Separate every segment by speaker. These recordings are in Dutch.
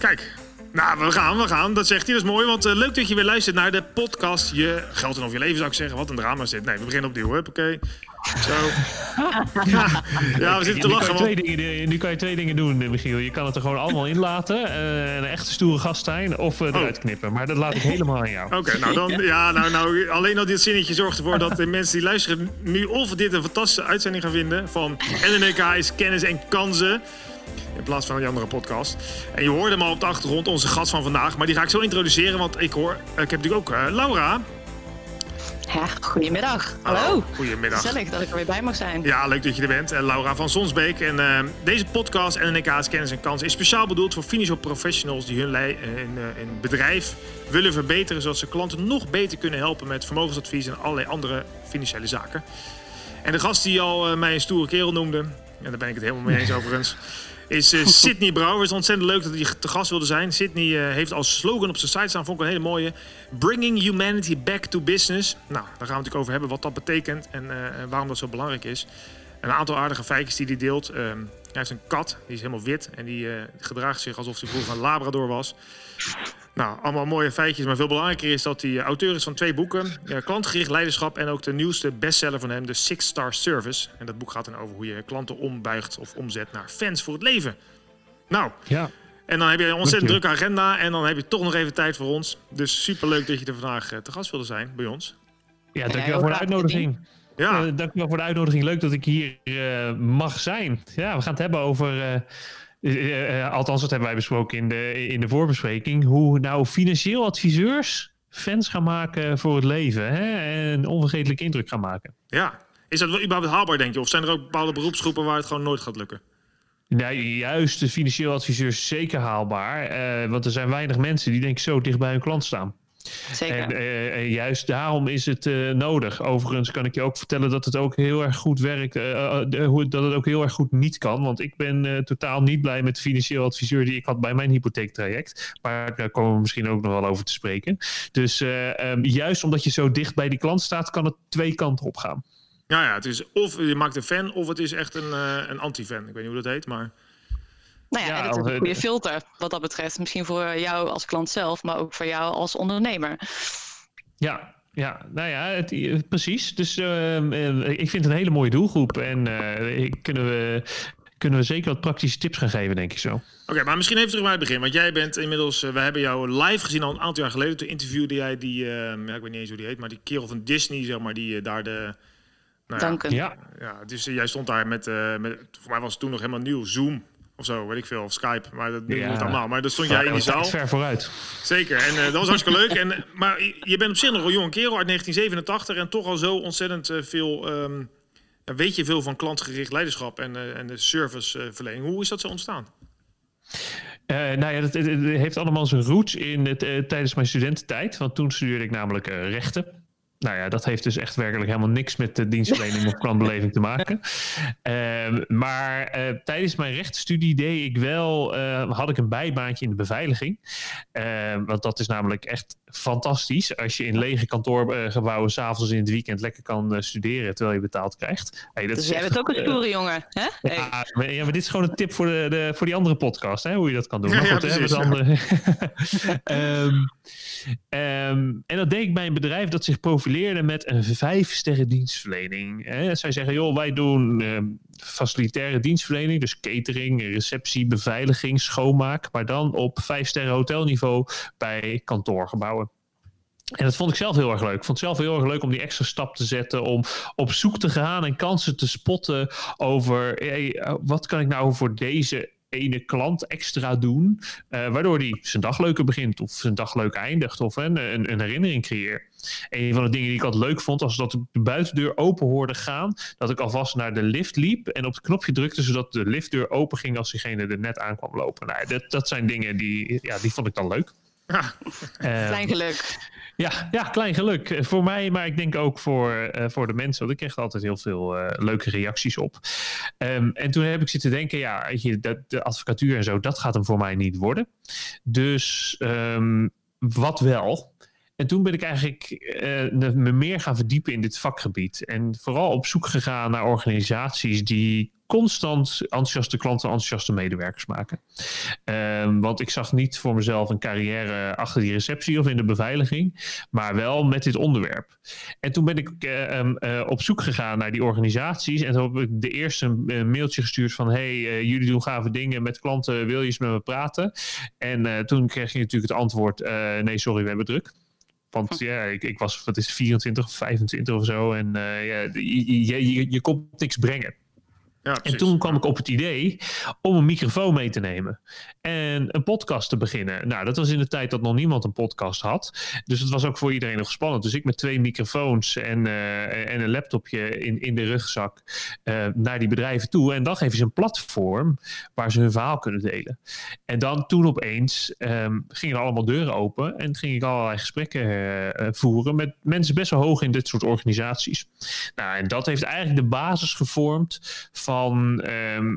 Speaker 1: Kijk, nou, we gaan, we gaan. Dat zegt hij, dat is mooi. Want uh, leuk dat je weer luistert naar de podcast Je Geld en Over Je Leven, zou ik zeggen. Wat een drama zit. Nee, we beginnen opnieuw. Oké. Zo. ja, ja, we zitten te lachen.
Speaker 2: Nu kan, je twee dingen, nu kan je twee dingen doen, Michiel. Je kan het er gewoon allemaal in laten. Uh, een echte stoere gast zijn. Of uh, eruit oh. knippen. Maar dat laat ik helemaal aan jou.
Speaker 1: Oké, nou dan... Ja, nou, nou, alleen al dit zinnetje zorgt ervoor dat de mensen die luisteren... nu of dit een fantastische uitzending gaan vinden... van NNK is kennis en kansen... In plaats van een andere podcast. En je hoorde hem al op de achtergrond, onze gast van vandaag. Maar die ga ik zo introduceren, want ik hoor... Ik heb natuurlijk ook uh, Laura.
Speaker 3: Ja, goedemiddag. Hallo.
Speaker 1: Goedemiddag.
Speaker 3: Gezellig dat ik er weer bij mag zijn.
Speaker 1: Ja, leuk dat je er bent. Uh, Laura van Sonsbeek. En uh, deze podcast, NNK's Kennis en Kans, is speciaal bedoeld voor financial professionals die hun in, in bedrijf willen verbeteren, zodat ze klanten nog beter kunnen helpen met vermogensadvies en allerlei andere financiële zaken. En de gast die al mij een stoere kerel noemde, en daar ben ik het helemaal mee eens overigens is uh, Sydney Brouwer. is ontzettend leuk dat hij te gast wilde zijn. Sydney uh, heeft als slogan op zijn site staan, vond ik een hele mooie. Bringing humanity back to business. Nou, daar gaan we het natuurlijk over hebben wat dat betekent en uh, waarom dat zo belangrijk is. Een aantal aardige feitjes die hij deelt. Ehm, hij heeft een kat, die is helemaal wit en die gedraagt zich alsof hij vroeger een labrador was. Nou, allemaal mooie feitjes, maar veel belangrijker is dat hij auteur is van twee boeken. klantgericht leiderschap en ook de nieuwste bestseller van hem, de Six Star Service. En dat boek gaat dan over hoe je klanten ombuigt of omzet naar fans voor het leven. Nou, ja. en dan heb je een ontzettend drukke agenda en dan heb je toch nog even tijd voor ons. Dus superleuk dat je er vandaag eh, te gast wilde zijn bij ons.
Speaker 2: Ja, dankjewel voor de uitnodiging. Ja. Uh, dankjewel voor de uitnodiging. Leuk dat ik hier uh, mag zijn. Ja, we gaan het hebben over uh, althans, dat hebben wij besproken in de, in de voorbespreking. Hoe nou financieel adviseurs fans gaan maken voor het leven. Hè? En onvergetelijke indruk gaan maken.
Speaker 1: Ja, is dat wel überhaupt haalbaar, denk je? Of zijn er ook bepaalde beroepsgroepen waar het gewoon nooit gaat lukken?
Speaker 2: Nou, juist de financieel adviseurs zeker haalbaar. Uh, want er zijn weinig mensen die denk ik zo dicht bij hun klant staan.
Speaker 3: Zeker. En
Speaker 2: uh, juist daarom is het uh, nodig. Overigens kan ik je ook vertellen dat het ook heel erg goed werkt. Uh, dat het ook heel erg goed niet kan. Want ik ben totaal niet blij met de financieel adviseur die ik had bij mijn hypotheektraject. Maar daar komen we misschien ook nog wel over te spreken. Dus um, juist omdat je zo dicht bij die klant staat, kan het twee kanten op gaan.
Speaker 1: Ja, ja het is of je maakt een fan of het is echt een, een anti-fan. Ik weet niet hoe dat heet, maar...
Speaker 3: Nou ja, ja en het is een goede filter wat dat betreft. Misschien voor jou als klant zelf, maar ook voor jou als ondernemer.
Speaker 2: Ja, ja, nou ja, het, precies. Dus uh, ik vind het een hele mooie doelgroep. En uh, kunnen, we, kunnen we zeker wat praktische tips gaan geven, denk ik zo.
Speaker 1: Oké, maar misschien even terug bij het begin. Want jij bent inmiddels, we hebben jou live gezien al een aantal jaar geleden. Toen interviewde jij die, ehm, ja, ik weet niet eens hoe die heet, maar die kerel van Disney, zeg maar, die daar de...
Speaker 3: Nou, Dank
Speaker 1: ja, ja, dus jij stond daar met, met, voor mij was het toen nog helemaal nieuw, Zoom of zo, weet ik veel, of Skype. Maar dat ja. het allemaal. Maar dan stond jij in die zaal.
Speaker 2: ver vooruit.
Speaker 1: Zeker. En uh, dat was hartstikke leuk. En, maar je bent op zich nog een jonge kerel uit 1987 en toch al zo ontzettend uh, veel. Um, weet je veel van klantgericht leiderschap en, uh, en de serviceverlening. Hoe is dat zo ontstaan?
Speaker 2: nou ja, dat, het, heeft allemaal zijn roots in het, tijdens mijn studententijd. Want toen studeerde ik namelijk rechten. Nou ja, dat heeft dus echt werkelijk helemaal niks met de dienstverlening of klantbeleving te maken. Uh, maar uh, tijdens mijn rechtenstudie deed ik wel, uh, had ik een bijbaantje in de beveiliging. Ehm, want dat is namelijk echt fantastisch als je in lege kantoorgebouwen s'avonds in het weekend lekker kan eh, studeren terwijl je betaald krijgt.
Speaker 3: Hey, dat dus jij bent ook een stoere jongen, hè?
Speaker 2: Hey. Ja, maar, ja, maar dit is gewoon een tip voor, de, de, voor die andere podcast, hè, hoe je dat kan doen. Maar goed, ja, andere... um, um, en dat deed ik bij een bedrijf dat zich profileerde met een vijf sterren dienstverlening. Hè. Zij zeggen, joh, wij doen uh, facilitaire dienstverlening, dus catering, receptie, beveiliging, schoonmaak, maar dan op vijf sterren hotelniveau bij kantoorgebouwen. En dat vond ik zelf heel erg leuk. Ik vond het zelf heel erg leuk om die extra stap te zetten. Om op zoek te gaan en kansen te spotten over hey, wat kan ik nou voor deze ene klant extra doen, uh, waardoor hij zijn dag leuker begint of zijn dag leuk eindigt of een, een, herinnering creëert. Een van de dingen die ik altijd leuk vond, was dat ik de buitendeur open hoorde gaan, dat ik alvast naar de lift liep en op het knopje drukte, zodat de liftdeur open ging als diegene er net aankwam lopen. Nou, dat, dat zijn dingen die, ja, die vond ik dan leuk.
Speaker 3: Ja. Klein geluk.
Speaker 2: Ja, ja, klein geluk. Eh, voor mij, maar ik denk ook voor, uh, voor de mensen. Want ik kreeg altijd heel veel uh, leuke reacties op. Um, en toen heb ik zitten denken, ja, weet je, dat, de advocatuur en zo, dat gaat hem voor mij niet worden. Dus um, wat wel? En toen ben ik eigenlijk me meer gaan verdiepen in dit vakgebied. En vooral op zoek gegaan naar organisaties die constant enthousiaste klanten, enthousiaste medewerkers maken. Ehm, want ik zag niet voor mezelf een carrière achter die receptie of in de beveiliging, maar wel met dit onderwerp. En toen ben ik uh, um, uh, op zoek gegaan naar die organisaties en toen heb ik de eerste mailtje gestuurd van hey, jullie doen gave dingen met klanten, wil je eens met me praten? En toen kreeg je natuurlijk het antwoord, nee sorry, we hebben druk. Want hm. ja, ik, ik, was, wat is 24 of 25 of zo. En ja, je, je, je, je komt niks brengen. Ja, en toen kwam ik op het idee om een microfoon mee te nemen en een podcast te beginnen. Nou, dat was in de tijd dat nog niemand een podcast had. Dus het was ook voor iedereen nog spannend. Dus ik met twee microfoons en, uh, en een laptopje in, in de rugzak uh, naar die bedrijven toe. En dan geven ze een platform waar ze hun verhaal kunnen delen. En dan toen opeens um, gingen er allemaal deuren open en ging ik allerlei gesprekken uh, voeren met mensen best wel hoog in dit soort organisaties. Nou, en dat heeft eigenlijk de basis gevormd van, um,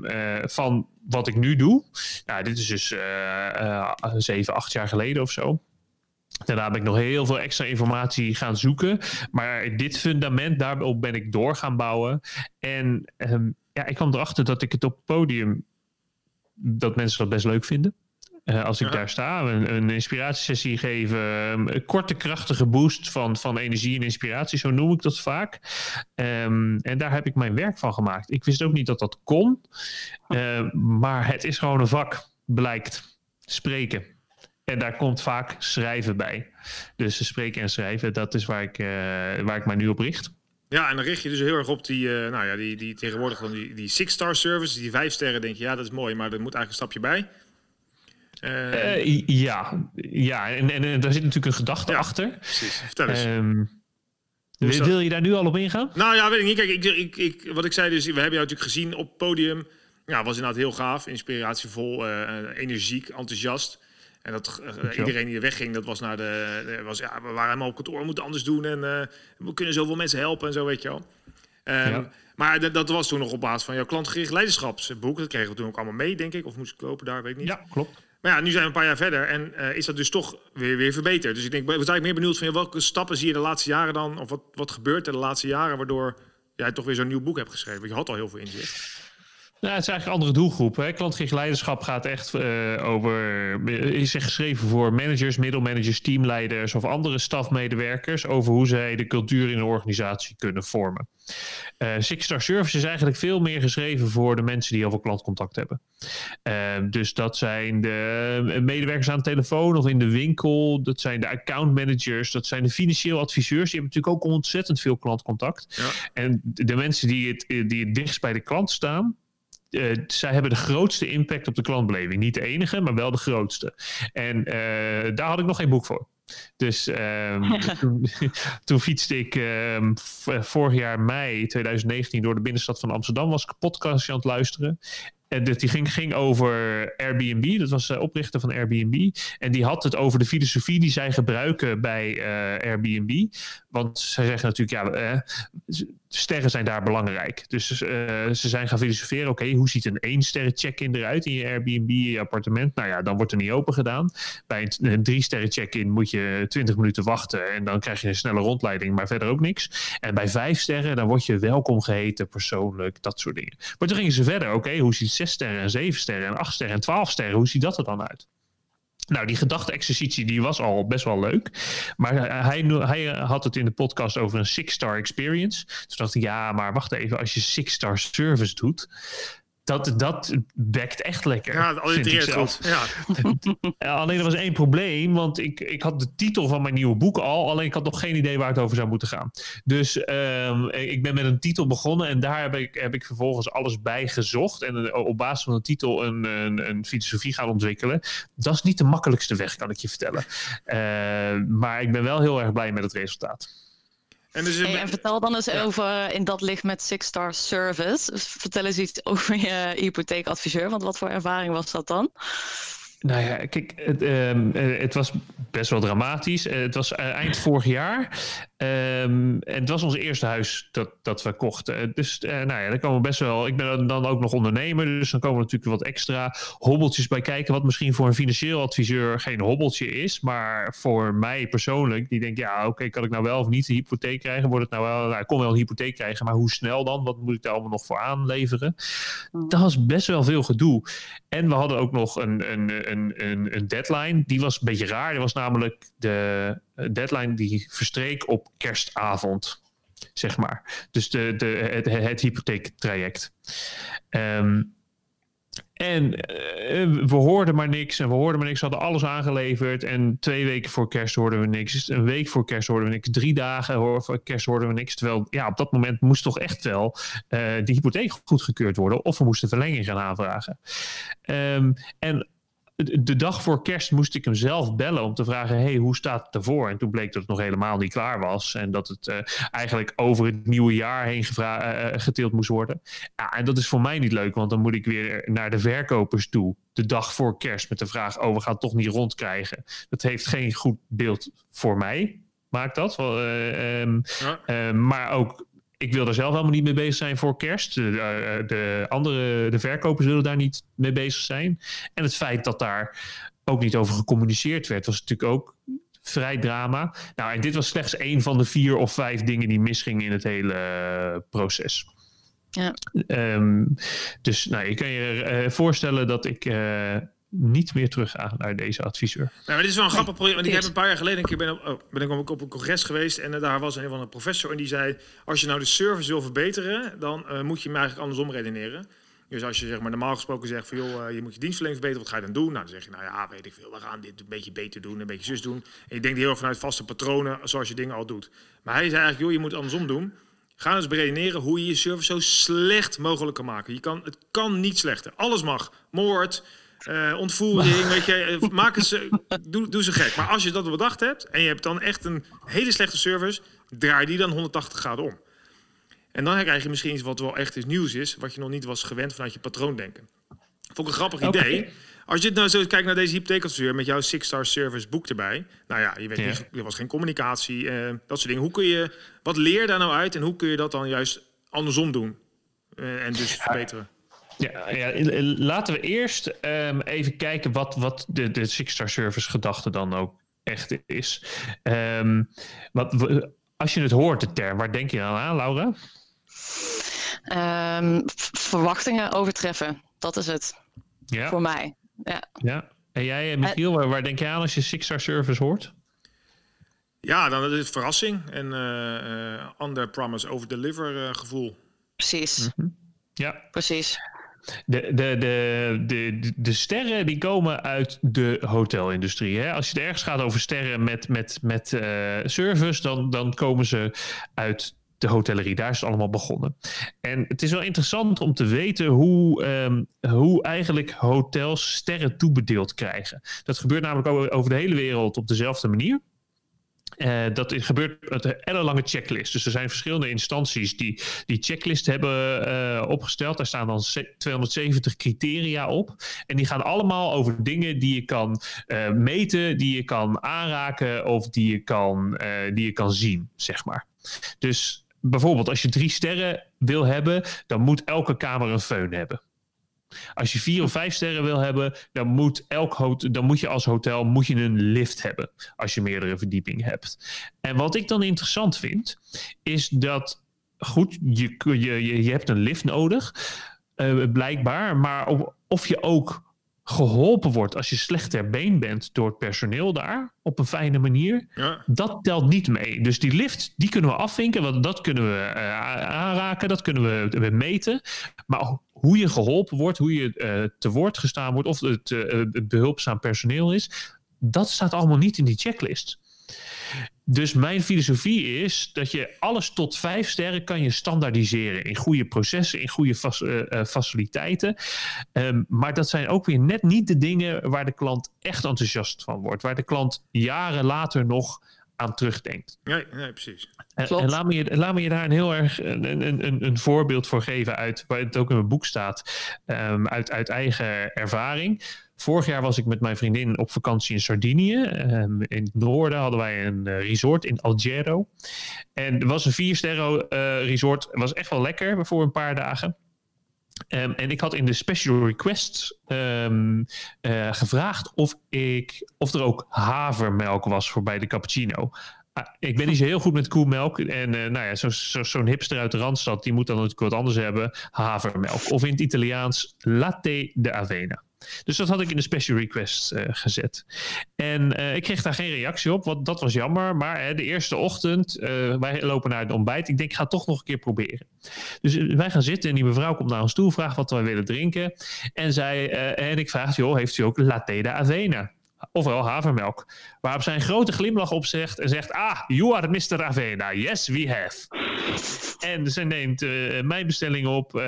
Speaker 2: uh, van wat ik nu doe. Nou, dit is dus uh, zeven, acht jaar geleden of zo. Daarna heb ik nog heel veel extra informatie gaan zoeken. Maar dit fundament, daarop ben ik door gaan bouwen. En um, ja, ik kwam erachter dat ik het op podium, dat mensen dat best leuk vinden. Uh, als ik daar sta, een, een inspiratiesessie geven, een korte krachtige boost van, van energie en inspiratie, zo noem ik dat vaak. Um, en daar heb ik mijn werk van gemaakt. Ik wist ook niet dat dat kon, uh, maar het is gewoon een vak, blijkt. Spreken. En daar komt vaak schrijven bij. Dus spreken en schrijven, dat is waar ik, uh, waar ik mij nu op richt.
Speaker 1: Ja, en dan richt je dus heel erg op die, uh, nou ja, die, die tegenwoordig van die, die six-star service, die vijf sterren, denk je, ja, dat is mooi, maar er moet eigenlijk een stapje bij.
Speaker 2: Uh, ja, ja. En, en, en, daar zit natuurlijk een gedachte achter.
Speaker 1: Precies, vertel eens. Um,
Speaker 2: wil, wil je daar nu al op ingaan?
Speaker 1: Nou ja, weet ik niet. Kijk, ik, ik, ik, wat ik zei, dus we hebben jou natuurlijk gezien op het podium. Ja, was inderdaad heel gaaf, inspiratievol, uh, energiek, enthousiast. En dat uh, iedereen die er wegging, dat was naar de, was ja, we waren helemaal op kantoor, we moeten anders doen en we kunnen zoveel mensen helpen en zo, weet je wel. Um, ja. Maar dat was toen nog op basis van jouw klantgericht leiderschapsboek. Dat kregen we toen ook allemaal mee, denk ik. Of moest ik lopen daar, weet ik niet.
Speaker 2: Ja, klopt.
Speaker 1: Maar ja, nu zijn we een paar jaar verder en uh, is dat dus toch weer, weer verbeterd. Dus ik denk, we zijn meer benieuwd van welke stappen zie je de laatste jaren dan, of wat, wat gebeurt er de laatste jaren, waardoor jij toch weer zo'n nieuw boek hebt geschreven. Want je had al heel veel inzicht.
Speaker 2: Nou, het is eigenlijk een andere doelgroep. Hè. Klantgericht leiderschap gaat echt uh, over. Is geschreven voor managers, middelmanagers, teamleiders of andere stafmedewerkers. Over hoe zij de cultuur in een organisatie kunnen vormen. Uh, Six Star Service is eigenlijk veel meer geschreven voor de mensen die heel veel klantcontact hebben. Uh, dus dat zijn de medewerkers aan de telefoon of in de winkel. Dat zijn de account managers. Dat zijn de financieel adviseurs. Die hebben natuurlijk ook ontzettend veel klantcontact. Ja. En de mensen die het, die het dichtst bij de klant staan uh, zij hebben de grootste impact op de klantbeleving. Niet de enige, maar wel de grootste. En uh, daar had ik nog geen boek voor. Dus um, toen, toen, fietste ik um, vorig jaar mei 2019 door de binnenstad van Amsterdam. Was ik een podcast aan het luisteren. En die ging, ging over Airbnb. Dat was de oprichter van Airbnb. En die had het over de filosofie die zij gebruiken bij uh, Airbnb. Want zij zeggen natuurlijk, ja, sterren zijn daar belangrijk. Dus uh, ze zijn gaan filosoferen, oké, hoe ziet een één sterren check-in eruit in je Airbnb, in je appartement? Nou ja, dan wordt er niet open gedaan. Bij een, drie sterren check-in moet je 20 minuten wachten en dan krijg je een snelle rondleiding, maar verder ook niks. En bij vijf sterren, dan word je welkom geheten, persoonlijk, dat soort dingen. Maar toen gingen ze verder, oké, hoe ziet zes sterren en zeven sterren en acht sterren en twaalf sterren, hoe ziet dat er dan uit? Nou, die gedachte-exercitie die was al best wel leuk. Maar hij, hij had het in de podcast over een six-star experience. Dus dacht ik, ja, maar wacht even. Als je six-star service doet, dat, dat bekt echt lekker.
Speaker 1: Ja, allitereert goed.
Speaker 2: Ja. alleen er was één probleem, want ik, ik had de titel van mijn nieuwe boek al, alleen ik had nog geen idee waar het over zou moeten gaan. Dus um, ik ben met een titel begonnen en daar heb ik, heb ik vervolgens alles bij gezocht en op basis van de titel een, een, een filosofie gaan ontwikkelen. Dat is niet de makkelijkste weg, kan ik je vertellen. Uh, maar ik ben wel heel erg blij met het resultaat.
Speaker 3: En, dus hey, en, vertel dan eens over in dat licht met Six Star Service. Vertel eens iets over je hypotheekadviseur, want wat voor ervaring was dat dan?
Speaker 2: Nou ja, kijk, het, um, het was best wel dramatisch. Het was uh, eind vorig jaar. Ehm, en het was ons eerste huis dat, dat we kochten. Dus uh, nou ja, daar komen best wel. Ik ben dan ook nog ondernemer, dus dan komen er natuurlijk wat extra hobbeltjes bij kijken. Wat misschien voor een financieel adviseur geen hobbeltje is. Maar voor mij persoonlijk, die denkt: ja, oké, kan ik nou wel of niet een hypotheek krijgen? Wordt het nou wel, nou, ik kon wel een hypotheek krijgen, maar hoe snel dan? Wat moet ik daar allemaal nog voor aanleveren? Mm. Dat was best wel veel gedoe. En we hadden ook nog een, een, een, een, een deadline. Die was een beetje raar. Dat was namelijk de deadline die verstreek op kerstavond, zeg maar. Dus de, de, het, het hypotheektraject. Um, en eh, we hoorden maar niks en we hoorden maar niks. We hadden alles aangeleverd. En twee weken voor kerst hoorden we niks. Een week voor kerst hoorden we niks. Drie dagen voor kerst hoorden we niks. Terwijl ja, op dat moment moest toch echt wel uh, de hypotheek goedgekeurd worden. Of we moesten verlenging gaan aanvragen. Um, en de dag voor kerst moest ik hem zelf bellen om te vragen: hey, hoe staat het ervoor? En toen bleek dat het nog helemaal niet klaar was. En dat het uh, eigenlijk over het nieuwe jaar heen uh, geteeld moest worden. Ja, en dat is voor mij niet leuk, want dan moet ik weer naar de verkopers toe. De dag voor kerst met de vraag: oh, we gaan het toch niet rondkrijgen. Dat heeft geen goed beeld voor mij. Maakt dat. Um, ja. maar ook ik wil er zelf helemaal niet mee bezig zijn voor kerst. De, eh, de, andere, de verkopers willen daar niet mee bezig zijn. En het feit dat daar ook niet over gecommuniceerd werd, was natuurlijk ook vrij drama. Nou, en dit was slechts één van de vier of vijf dingen die misgingen in het hele eh, proces. Ja. Um, dus nou, je kan je uh, voorstellen dat ik niet meer teruggaan naar deze adviseur. Nou,
Speaker 1: maar dit is wel een grappig project. Want ik heb een paar jaar geleden een keer ben, op, oh, ben ik op een congres geweest. En uh, daar was een van de professor. En die zei: Als je nou de service wil verbeteren, dan uh, moet je hem eigenlijk andersom redeneren. Dus als je zeg maar normaal gesproken zegt van joh, uh, je moet je dienstverlening verbeteren, wat ga je dan doen? Nou, dan zeg je, nou ja, weet ik veel, we gaan dit een beetje beter doen, een beetje zus doen. En je denkt heel erg vanuit vaste patronen, zoals je dingen al doet. Maar hij zei eigenlijk, joh, je moet het andersom doen. Ga eens beredeneren hoe je je service zo slecht mogelijk kan maken. Je kan, het kan niet slechter. Alles mag. Moord, uh, ontvoering, weet je, eh, maak ze, doe, doe ze gek. Maar als je dat bedacht hebt en je hebt dan echt een hele slechte service, draai die dan 180 graden om. En dan krijg je misschien iets wat wel echt iets nieuws is, wat je nog niet was gewend vanuit je patroondenken. Vond ik een grappig idee. Als je nou zo kijkt naar deze hypotheekadviseur met jouw Six-Star Service boek erbij. Nou ja, je weet niet, er was geen communicatie, uh, dat soort dingen. Hoe kun je, wat leer daar nou uit en hoe kun je dat dan juist andersom doen? Uh, en dus verbeteren?
Speaker 2: Ja, ja, laten we eerst um, even kijken wat, wat de, de Six-Star Service gedachte dan ook echt is. Um, wat, als je het hoort, de term, waar denk je dan aan, Laura?
Speaker 3: Um, verwachtingen overtreffen, dat is het. Ja. Voor mij. Ja.
Speaker 2: ja. En jij, eh, Michiel, waar, waar denk je aan als je Six-Star Service hoort?
Speaker 1: Ja, dan is het verrassing en uh, uh, under promise over deliver uh, gevoel.
Speaker 3: Precies. Mm -hmm.
Speaker 2: Ja,
Speaker 3: precies.
Speaker 2: De, de, de, de, de sterren die komen uit de hotelindustrie. Hè? Als je het ergens gaat over sterren met, met, met uh, service, dan, dan komen ze uit de hotellerie. Daar is het allemaal begonnen. En het is wel interessant om te weten hoe, um, hoe eigenlijk hotels sterren toebedeeld krijgen. Dat gebeurt namelijk over de hele wereld op dezelfde manier. Uh, dat gebeurt met een ellenlange checklist. Dus er zijn verschillende instanties die die checklist hebben uh, opgesteld. Daar staan dan 270 criteria op. En die gaan allemaal over dingen die je kan uh, meten, die je kan aanraken of die je kan, die je kan zien, zeg maar. Dus bijvoorbeeld als je drie sterren wil hebben, dan moet elke kamer een föhn hebben. Als je vier of vijf sterren wil hebben, dan moet, elk dan moet je als hotel moet je een lift hebben. Als je meerdere verdiepingen hebt. En wat ik dan interessant vind, is dat goed, je, je, je hebt een lift nodig, uh, blijkbaar. Maar of je ook geholpen wordt als je slecht ter been bent door het personeel daar op een fijne manier, ja. dat telt niet mee. Dus die lift, die kunnen we afvinken, want dat kunnen we uh, aanraken, dat kunnen we, we, meten. Maar hoe je geholpen wordt, hoe je uh, te woord gestaan wordt of het, uh, het behulpzaam personeel is, dat staat allemaal niet in die checklist. Dus mijn filosofie is dat je alles tot vijf sterren kan je standaardiseren in goede processen, in goede uh, faciliteiten. Um, maar dat zijn ook weer net niet de dingen waar de klant echt enthousiast van wordt, waar de klant jaren later nog aan terugdenkt.
Speaker 1: Nee, nee precies.
Speaker 2: En, en, laat, me je, laat me je daar een heel erg een, een, een voorbeeld voor geven uit, waar het ook in mijn boek staat, um, uit, uit eigen ervaring. Vorig jaar was ik met mijn vriendin op vakantie in Sardinië. Ehm, in het noorden hadden wij een uh, resort in Algero. En het was een vier sterren uh, resort. Het was echt wel lekker voor een paar dagen. Um, en ik had in de special request um, uh, gevraagd of, ik, of er ook havermelk was voor bij de cappuccino. Uh, ik ben niet zo heel goed met koemelk. En nou ja, zo'n zo, zo hipster uit de Randstad, die moet dan natuurlijk wat anders hebben. Havermelk. Of in het Italiaans latte de avena. Dus dat had ik in de special request uh, gezet. En uh, ik kreeg daar geen reactie op, want dat was jammer. Maar hè, de eerste ochtend, wij lopen naar het ontbijt. Ik denk, ik ga het toch nog een keer proberen. Dus wij gaan zitten en die mevrouw komt naar ons toe, vraagt wat wij willen drinken. En, zij, en ik vraag, joh, heeft u ook latte de avena? Ofwel havermelk. Waarop zij een grote glimlach opzegt en zegt: Ah, you are Mr. Avena. Yes, we have. En ze neemt uh, mijn bestelling op, uh,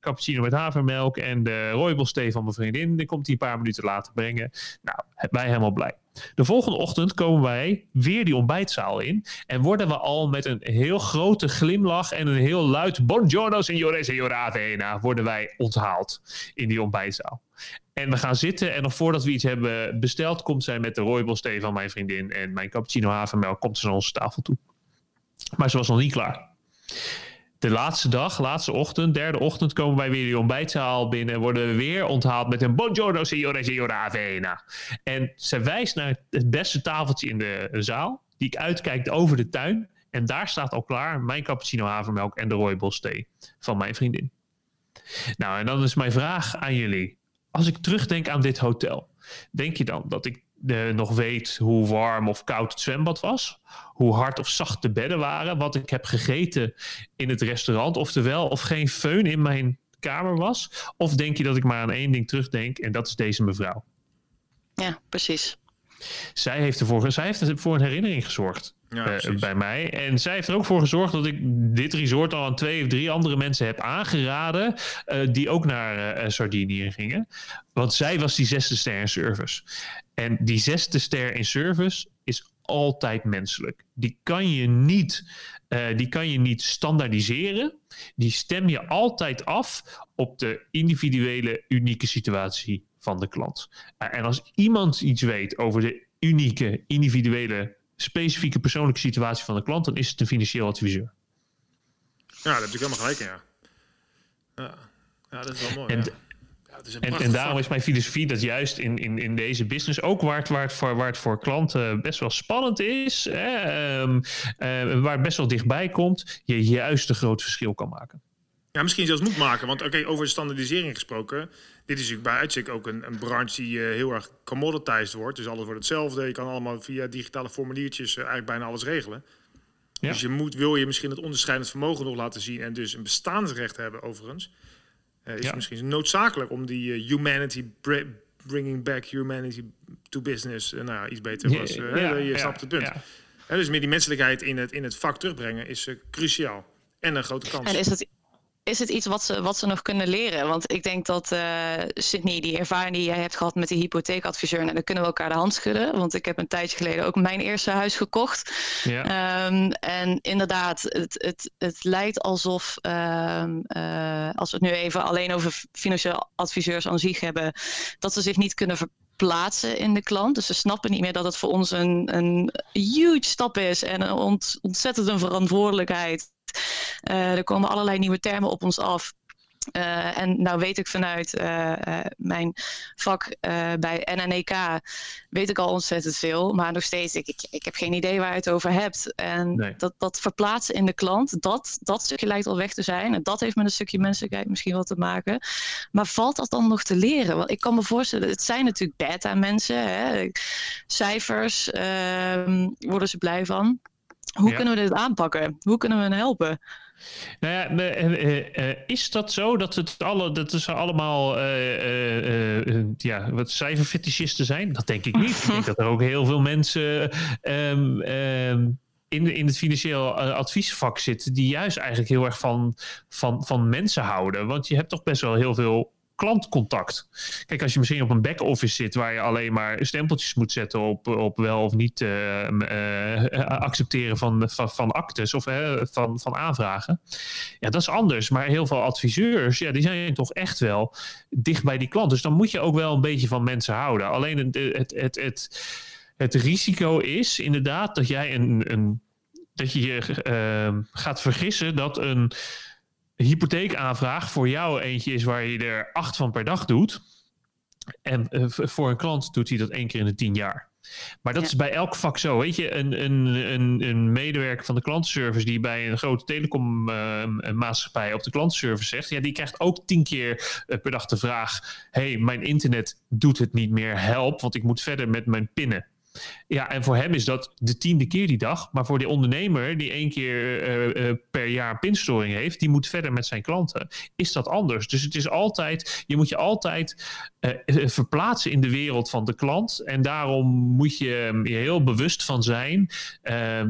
Speaker 2: cappuccino met havermelk en de rooibos thee van mijn vriendin. Die komt die een paar minuten later brengen. Nou, wij helemaal blij. De volgende ochtend komen wij weer die ontbijtzaal in. En worden we al met een heel grote glimlach en een heel luid Buongiorno, signore, signore Avena, worden wij onthaald in die ontbijtzaal. En we gaan zitten en nog voordat we iets hebben besteld, komt zij met de rooibos thee van mijn vriendin en mijn cappuccino havermelk, komt ze naar onze tafel toe. Maar ze was nog niet klaar. De laatste dag, laatste ochtend, derde ochtend, komen wij weer die ontbijtzaal binnen en worden we weer onthaald met een Buongiorno, signore, signore Avena. En ze wijst naar het beste tafeltje in de zaal, die ik uitkijk over de tuin. En daar staat al klaar mijn cappuccino havermelk en de rooibos thee van mijn vriendin. Nou, en dan is mijn vraag aan jullie. Als ik terugdenk aan dit hotel, denk je dan dat ik nog weet hoe warm of koud het zwembad was? Hoe hard of zacht de bedden waren? Wat ik heb gegeten in het restaurant? Oftewel, of geen föhn in mijn kamer was? Of denk je dat ik maar aan één ding terugdenk en dat is deze mevrouw?
Speaker 3: Ja, precies.
Speaker 2: Zij heeft ervoor, zij heeft voor een herinnering gezorgd. Ja, uh, bij mij. En zij heeft er ook voor gezorgd dat ik dit resort al aan twee of drie andere mensen heb aangeraden. Uh, die ook naar uh, Sardinië gingen. Want zij was die zesde ster in service. En die zesde ster in service is altijd menselijk. Die kan je niet, die kan je niet standaardiseren. Die stem je altijd af op de individuele, unieke situatie van de klant. en als iemand iets weet over de unieke, individuele specifieke persoonlijke situatie van de klant, dan is het een financieel adviseur.
Speaker 1: Ja, daar heb ik helemaal gelijk in, ja. Ja, ja dat is wel mooi.
Speaker 2: En, ja. Ja, en, en, daarom is mijn filosofie dat juist in, in, in deze business, ook waar het, waar, het voor, waar het voor klanten best wel spannend is, hè, um, uh, waar het best wel dichtbij komt, je juist een groot verschil kan maken.
Speaker 1: Ja, misschien zelfs moet maken. Want oké, okay, over standaardisering gesproken. Dit is natuurlijk bij uitstek ook een, een branche die uh, heel erg commoditized wordt. Dus alles wordt hetzelfde. Je kan allemaal via digitale formuliertjes uh, eigenlijk bijna alles regelen. Ja. Dus je moet, wil je misschien het onderscheidend vermogen nog laten zien... en dus een bestaansrecht hebben overigens... Uh, is ja. misschien noodzakelijk om die humanity... bringing back humanity to business... nou ja, iets beter was. Ja, je snapt het punt. dus meer die menselijkheid in het, in het vak terugbrengen is cruciaal. En een grote kans.
Speaker 3: En is dat is het iets wat ze, wat ze nog kunnen leren? Want ik denk dat uh, Sydney, die ervaring die jij hebt gehad met die hypotheekadviseur, en dan kunnen we elkaar de hand schudden. Want ik heb een tijdje geleden ook mijn eerste huis gekocht. Ja. Um, en inderdaad, het, het, het lijkt alsof, um, uh, als we het nu even alleen over financieel adviseurs aan zich hebben, dat ze zich niet kunnen verplaatsen in de klant. Dus ze snappen niet meer dat het voor ons een, een huge stap is en een ont, ontzettend een verantwoordelijkheid. Uh, er komen allerlei nieuwe termen op ons af. Uh, en nou weet ik vanuit uh, uh, mijn vak bij NNEK, weet ik al ontzettend veel. Maar nog steeds, ik, ik, ik heb geen idee waar je het over hebt. En nee. dat, dat verplaatsen in de klant, dat, dat stukje lijkt al weg te zijn. En dat heeft met een stukje menselijkheid misschien wel te maken. Maar valt dat dan nog te leren? Want ik kan me voorstellen, het zijn natuurlijk beta-mensen. Hè? Cijfers, ehm, worden ze blij van. Hoe ja. kunnen we dit aanpakken? Hoe kunnen we hen helpen?
Speaker 2: Nou ja, uh, uh, is dat zo dat het alle, dat ze allemaal uh, ja, wat cijferfetischisten zijn? Dat denk ik niet. ik denk dat er ook heel veel mensen um, um, in, in het financieel adviesvak zitten die juist eigenlijk heel erg van, van, van mensen houden. Want je hebt toch best wel heel veel klantcontact. Kijk, als je misschien op een back-office zit waar je alleen maar stempeltjes moet zetten op, op wel of niet uh, accepteren van, van, van actes of van, van aanvragen. Ja, dat is anders. Maar heel veel adviseurs, ja, die zijn toch echt wel dicht bij die klant. Dus dan moet je ook wel een beetje van mensen houden. Alleen het, het, het, het, het risico is inderdaad dat jij een, een dat je je gaat vergissen dat een hypotheekaanvraag voor jou eentje is waar je er acht van per dag doet. En uh, voor een klant doet hij dat één keer in de tien jaar. Maar dat is bij elk vak zo. Weet je, een, een, een, een medewerker van de klantenservice die bij een grote telecommaatschappij uh, op de klantenservice zegt, ja, die krijgt ook tien keer uh, per dag de vraag: hey, mijn internet doet het niet meer, help, want ik moet verder met mijn pinnen. Ja, en voor hem is dat de tiende keer die dag. Maar voor die ondernemer die één keer uh, uh, per jaar pinstoring heeft, die moet verder met zijn klanten, is dat anders. Dus het is altijd, je moet je altijd uh, verplaatsen in de wereld van de klant. En daarom moet je je heel bewust van zijn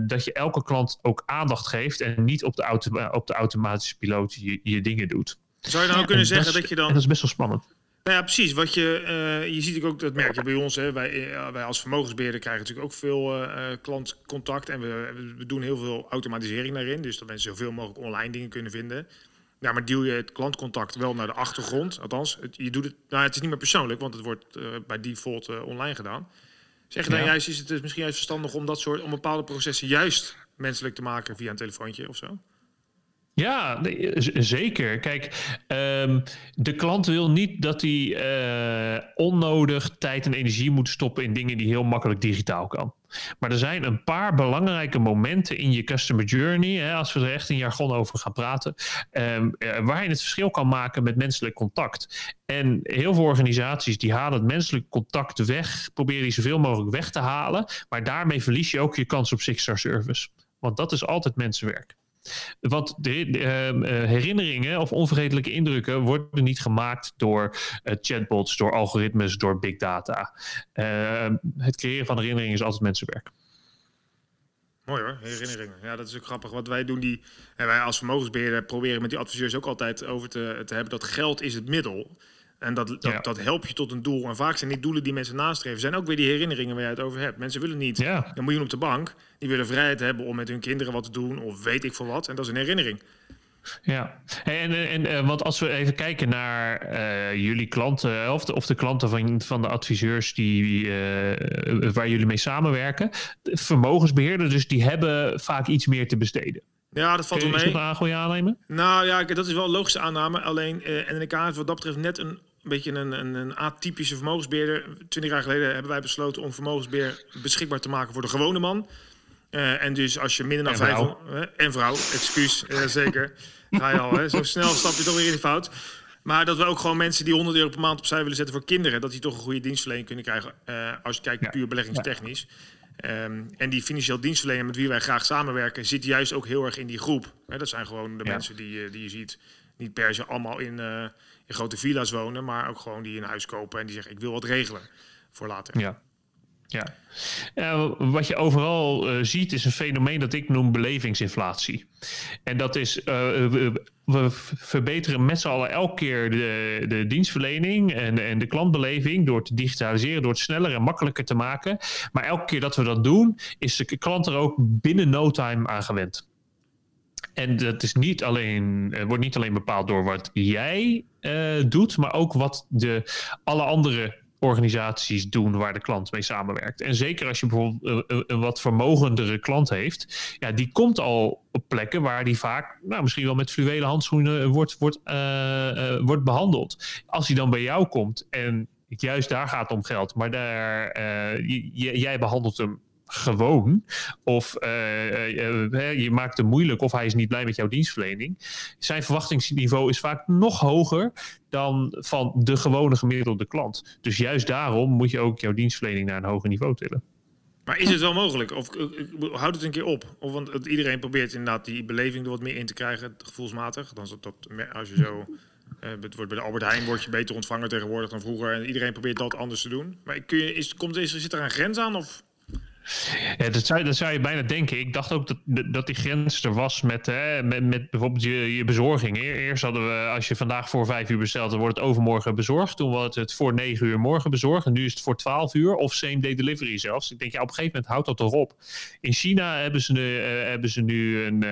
Speaker 2: dat je elke klant ook aandacht geeft en niet op de, auto op de automatische piloot je, je dingen doet.
Speaker 1: Zou je dan ook kunnen zeggen dat, je dan.
Speaker 2: dat is best wel spannend.
Speaker 1: Nou ja, precies. Wat je, uh, je ziet ook, dat merk je bij ons. Hè. Wij, uh, wij als vermogensbeheerder krijgen natuurlijk ook veel uh, klantcontact. En we, we, doen heel veel automatisering daarin. Dus dat mensen zoveel mogelijk online dingen kunnen vinden. Ja, maar duw je het klantcontact wel naar de achtergrond. Althans, het, je doet het, nou, het is niet meer persoonlijk, want het wordt bij default online gedaan. Zeg je dan ja. juist, is het misschien juist verstandig om dat soort, om bepaalde processen juist menselijk te maken via een telefoontje of zo?
Speaker 2: Ja, zeker. Kijk, um, de klant wil niet dat hij uh, onnodig tijd en energie moet stoppen in dingen die heel makkelijk digitaal kan. Maar er zijn een paar belangrijke momenten in je customer journey, hè, als we er echt in jargon over gaan praten, um, waar je het verschil kan maken met menselijk contact. En heel veel organisaties die halen het menselijk contact weg, proberen die zoveel mogelijk weg te halen, maar daarmee verlies je ook je kans op six-star service. Want dat is altijd mensenwerk. Want de, de uh, herinneringen of onvergetelijke indrukken worden niet gemaakt door uh, chatbots, door algoritmes, door big data. Uh, het creëren van herinneringen is altijd mensenwerk.
Speaker 1: Mooi hoor, herinneringen. Ja, dat is ook grappig. Wat wij doen, die, en wij als vermogensbeheerder proberen met die adviseurs ook altijd over te, te hebben dat geld is het middel. En dat, dat, ja. dat helpt je tot een doel. En vaak zijn die doelen die mensen nastreven, zijn ook weer die herinneringen waar je het over hebt. Mensen willen niet ja. een miljoen op de bank. Die willen vrijheid hebben om met hun kinderen wat te doen, of weet ik veel wat. En dat is een herinnering.
Speaker 2: Ja, en, en, en want als we even kijken naar uh, jullie klanten, of de, of de klanten van, van de adviseurs die, uh, waar jullie mee samenwerken, vermogensbeheerders, dus die hebben vaak iets meer te besteden.
Speaker 1: Ja, dat valt wel mee.
Speaker 2: Kun je aannemen?
Speaker 1: Nou ja, dat is wel een logische aanname. Alleen uh, NNK heeft wat dat betreft net een beetje een, een, een atypische vermogensbeheerder. Twintig jaar geleden hebben wij besloten om vermogensbeheer beschikbaar te maken voor de gewone man. Uh, en dus als je minder dan vijf... Uh, en vrouw, excuus, uh, zeker. Ga je al, hè? Zo snel stap je toch weer in de fout. Maar dat we ook gewoon mensen die 100 euro per maand opzij willen zetten voor kinderen... dat die toch een goede dienstverlening kunnen krijgen als je kijkt ja. puur beleggingstechnisch. Um, en die financieel dienstverlener met wie wij graag samenwerken... zit juist ook heel erg in die groep. Dat zijn gewoon de ja. mensen die, die je ziet. Niet per se allemaal in, in grote villa's wonen... maar ook gewoon die een huis kopen en die zeggen... ik wil wat regelen voor later.
Speaker 2: Ja. Ja. Uh, wat je overal uh, ziet is een fenomeen dat ik noem belevingsinflatie. En dat is, we, we, verbeteren met z'n allen elke keer de, de dienstverlening en, en de klantbeleving door te digitaliseren, door het sneller en makkelijker te maken. Maar elke keer dat we dat doen, is de klant er ook binnen no time aan gewend. En dat is niet alleen, wordt niet alleen bepaald door wat jij doet, maar ook wat de, alle andere organisaties doen waar de klant mee samenwerkt. En zeker als je bijvoorbeeld een, wat vermogendere klant heeft, ja, die komt al op plekken waar die vaak, nou, misschien wel met fluwelen handschoenen wordt, wordt, uh, wordt behandeld. Als hij dan bij jou komt en juist daar gaat het om geld, maar daar, jij behandelt hem gewoon. Of uh, uh, je maakt hem moeilijk of hij is niet blij met jouw dienstverlening. Zijn verwachtingsniveau is vaak nog hoger dan van de gewone gemiddelde klant. Dus juist daarom moet je ook jouw dienstverlening naar een hoger niveau tillen.
Speaker 1: Maar is het wel mogelijk? Of houd het een keer op? Of want iedereen probeert inderdaad die beleving er wat meer in te krijgen, gevoelsmatig. Dan dat, dat als je zo. Uh, bij de Albert Heijn word je beter ontvangen tegenwoordig dan vroeger. En iedereen probeert dat anders te doen. Maar kun je, is, komt, is, zit er een grens aan? Of
Speaker 2: Dat, zou, je bijna denken. Ik dacht ook dat, dat die grens er was met, hè, met, bijvoorbeeld je, je bezorging. Eerst hadden we, als je vandaag voor vijf uur bestelt, dan wordt het overmorgen bezorgd. Toen was het voor negen uur morgen bezorgd. En nu is het voor twaalf uur of same day delivery zelfs. Ik denk, ja, op een gegeven moment houdt dat erop. In China hebben ze, nu, uh, hebben ze nu een,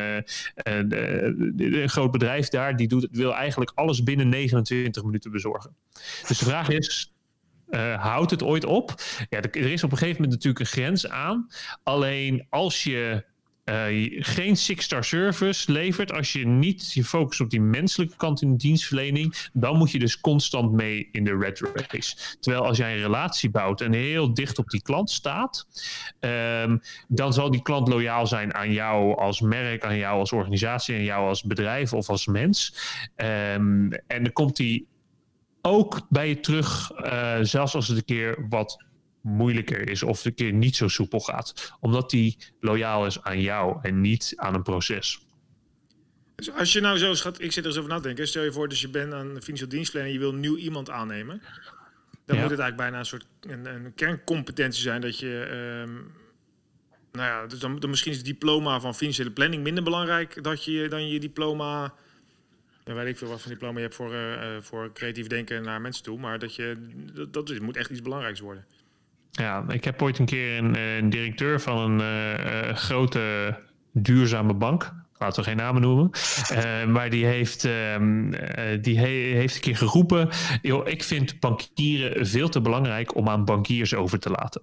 Speaker 2: een, uh, een, groot bedrijf daar. Die doet, wil eigenlijk alles binnen 29 minuten bezorgen. Dus de vraag is, uh, houdt het ooit op? Ja, er is op een gegeven moment natuurlijk een grens aan. Alleen als je uh, geen six-star service levert, als je niet je focust op die menselijke kant in de dienstverlening, dan moet je dus constant mee in de red race. Terwijl als jij een relatie bouwt en heel dicht op die klant staat, um, dan zal die klant loyaal zijn aan jou als merk, aan jou als organisatie, aan jou als bedrijf of als mens. Um, en dan komt die ook bij je terug, uh, zelfs als het een keer wat moeilijker is of een keer niet zo soepel gaat. Omdat die loyaal is aan jou en niet aan een proces.
Speaker 1: Dus als je nou zo schat, ik zit er eens over na te denken. Stel je voor, dus je bent een financieel dienstverlener en je wil nieuw iemand aannemen. Dan ja. moet het eigenlijk bijna een soort een, een kerncompetentie zijn dat je. Um, nou ja, dus dan, dan misschien is het diploma van financiële planning minder belangrijk dat je, dan je diploma ja, weet ik veel wat van diploma je hebt voor, uh, voor creatief denken naar mensen toe. Maar dat, je, dat, dat moet echt iets belangrijks worden.
Speaker 2: Ja, ik heb ooit een keer een, een directeur van een grote duurzame bank. Laten we geen namen noemen. Uh, maar die heeft, uh, die he heeft een keer geroepen. Joh, ik vind bankieren veel te belangrijk om aan bankiers over te laten.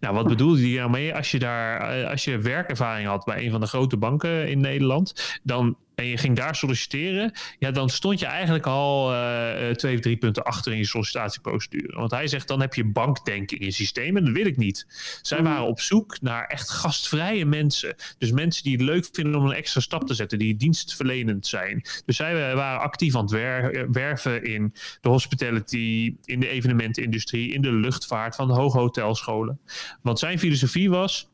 Speaker 2: Nou, wat bedoelde hij daarmee? Als je daar, als je werkervaring had bij een van de grote banken in Nederland, dan en je ging daar solliciteren, ja, dan stond je eigenlijk al uh, twee of drie punten achter in je sollicitatieprocedure. Want hij zegt, dan heb je bankdenken in je systeem en dat wil ik niet. Zij mm. waren op zoek naar echt gastvrije mensen. Dus mensen die het leuk vinden om een extra stap te zetten, die dienstverlenend zijn. Dus zij waren actief aan het wer werven in de hospitality, in de evenementenindustrie, in de luchtvaart van de hooghotelscholen. Want zijn filosofie was,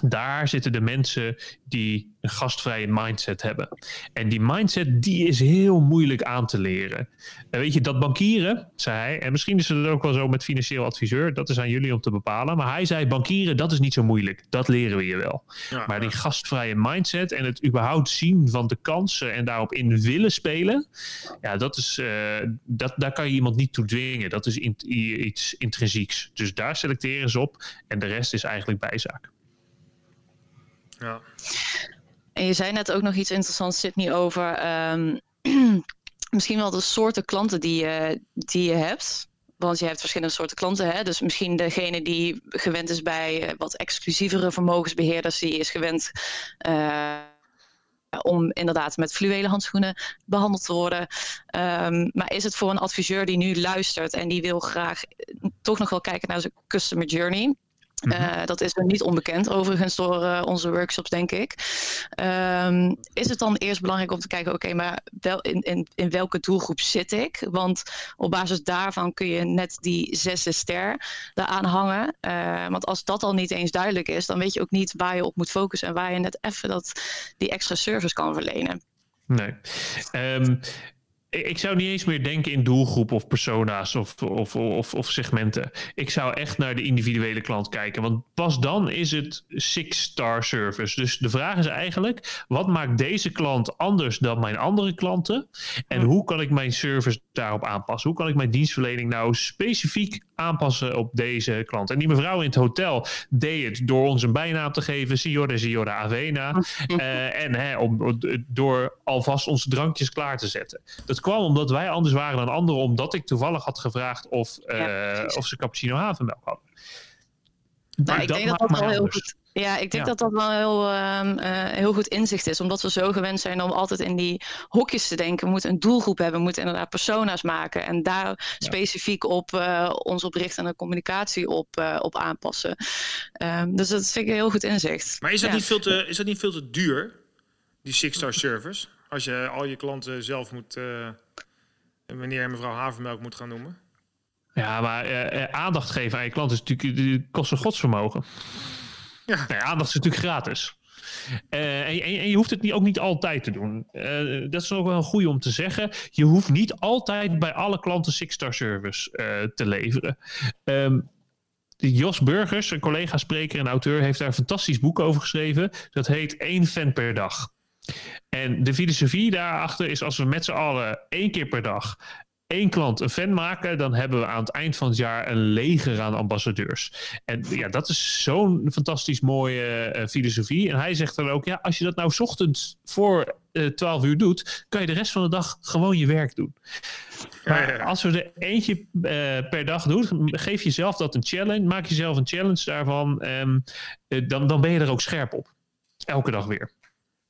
Speaker 2: daar zitten de mensen die een gastvrije mindset hebben. En die mindset, die is heel moeilijk aan te leren. En weet je, dat bankieren, zei hij, en misschien is het ook wel zo met financieel adviseur, dat is aan jullie om te bepalen. Maar hij zei, bankieren, dat is niet zo moeilijk. Dat leren we je wel. Ja, maar die gastvrije mindset en het überhaupt zien van de kansen en daarop in willen spelen, ja, dat is, uh, dat, daar kan je iemand niet toe dwingen. Dat is in, iets intrinsieks. Dus daar selecteren ze op en de rest is eigenlijk bijzaak.
Speaker 3: Ja. En je zei net ook nog iets interessants, Sydney, over um, misschien wel de soorten klanten die je, die je hebt. Want je hebt verschillende soorten klanten. Hè? Dus misschien degene die gewend is bij eh, wat exclusievere vermogensbeheerders, die is gewend uh, om inderdaad met fluwelen handschoenen behandeld te worden. Um, maar is het voor een adviseur die nu luistert en die wil graag toch nog wel kijken naar zijn customer journey? Uh, dat is niet onbekend overigens door uh, onze workshops, denk ik. Um, is het dan eerst belangrijk om te kijken, oké, okay, maar wel in, in, in welke doelgroep zit ik? Want op basis daarvan kun je net die zesde ster daaraan hangen. Uh, want als dat al niet eens duidelijk is, dan weet je ook niet waar je op moet focussen en waar je net even dat, die extra service kan verlenen.
Speaker 2: Nee. Um, ik zou niet eens meer denken in doelgroep of persona's of, of, of, of, segmenten. Ik zou echt naar de individuele klant kijken. Want pas dan is het six-star service. Dus de vraag is eigenlijk: wat maakt deze klant anders dan mijn andere klanten? En hoe kan ik mijn service daarop aanpassen? Hoe kan ik mijn dienstverlening nou specifiek aanpassen op deze klant? En die mevrouw in het hotel deed het door ons een bijnaam te geven: Signora Signora Avena. uh, en hè, om, door alvast onze drankjes klaar te zetten. Dat kwam omdat wij anders waren dan anderen, omdat ik toevallig had gevraagd of, uh, ja, of ze cappuccino havermelk hadden.
Speaker 3: Nou, ik dat denk dat dat wel heel goed. Ja, ik denk ja. dat dat wel heel, um, uh, heel goed inzicht is. Omdat we zo gewend zijn om altijd in die hokjes te denken. We moeten een doelgroep hebben. We moeten inderdaad persona's maken. En daar ja. specifiek op uh, onze bericht en de communicatie op, uh, op aanpassen. Um, dus dat vind ik een heel goed inzicht.
Speaker 1: Maar is dat, ja. niet, veel te, is dat niet veel te duur? Die six-star service? Als je al je klanten zelf moet, uh, meneer en mevrouw Havermelk moet gaan noemen.
Speaker 2: Ja, maar uh, aandacht geven aan je klant is natuurlijk, kost een godsvermogen. Ja. Aandacht is natuurlijk gratis. Uh, en, en, je hoeft het niet, ook niet altijd te doen. Uh, dat is ook wel een goede om te zeggen. Je hoeft niet altijd bij alle klanten Six Star Service uh, te leveren. Um, Jos Burgers, een collega spreker en auteur, heeft daar een fantastisch boek over geschreven. Dat heet één fan per dag. En de filosofie daarachter is als we met z'n allen één keer per dag één klant een fan maken, dan hebben we aan het eind van het jaar een leger aan ambassadeurs. En ja, dat is zo'n fantastisch mooie uh, filosofie. En hij zegt dan ook, ja, als je dat nou ochtends voor uh, eh, 12 uur doet, kan je de rest van de dag gewoon je werk doen. Maar als we er eentje uh, per dag doen, geef jezelf dat een challenge, maak jezelf een challenge daarvan, um, dan, dan ben je er ook scherp op. Elke dag weer.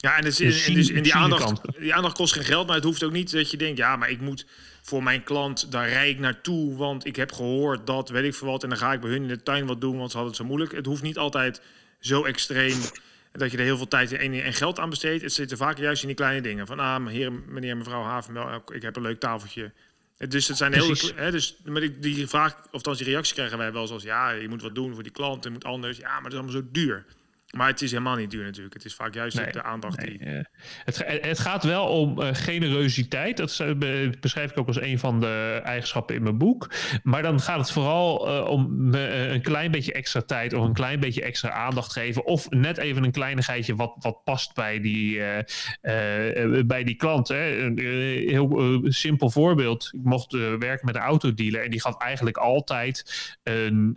Speaker 1: Ja, en, dus, dus, dus in die aandacht, die aandacht kost geen geld, maar het hoeft ook niet dat je denkt, ja, maar ik moet voor mijn klant, daar rijd ik naartoe, want ik heb gehoord dat, weet ik veel wat, en dan ga ik bij hun in de tuin wat doen, want ze hadden het zo moeilijk. Het hoeft niet altijd zo extreem dat je er heel veel tijd en, geld aan besteedt. Het zit er vaak juist in die kleine dingen. Van, ah, heer, meneer, mevrouw Havenmel, ik heb een leuk tafeltje. Dus het zijn heel. Hè, dus maar die vraag, of dan die reactie krijgen wij wel zoals ja, je moet wat doen voor die klant, het moet anders. Ja, maar het is allemaal zo duur. Maar het is helemaal niet duur natuurlijk. Het is vaak juist de aandacht die...
Speaker 2: het, het, gaat wel om uh, generositeit. Dat beschrijf ik ook als een van de eigenschappen in mijn boek. Maar dan gaat het vooral om een klein beetje extra tijd... of een klein beetje extra aandacht geven. Of net even een kleinigheidje wat, wat past bij die, bij die klant. Hè. Een heel simpel voorbeeld. Ik mocht werken met een autodealer... en die gaf eigenlijk altijd een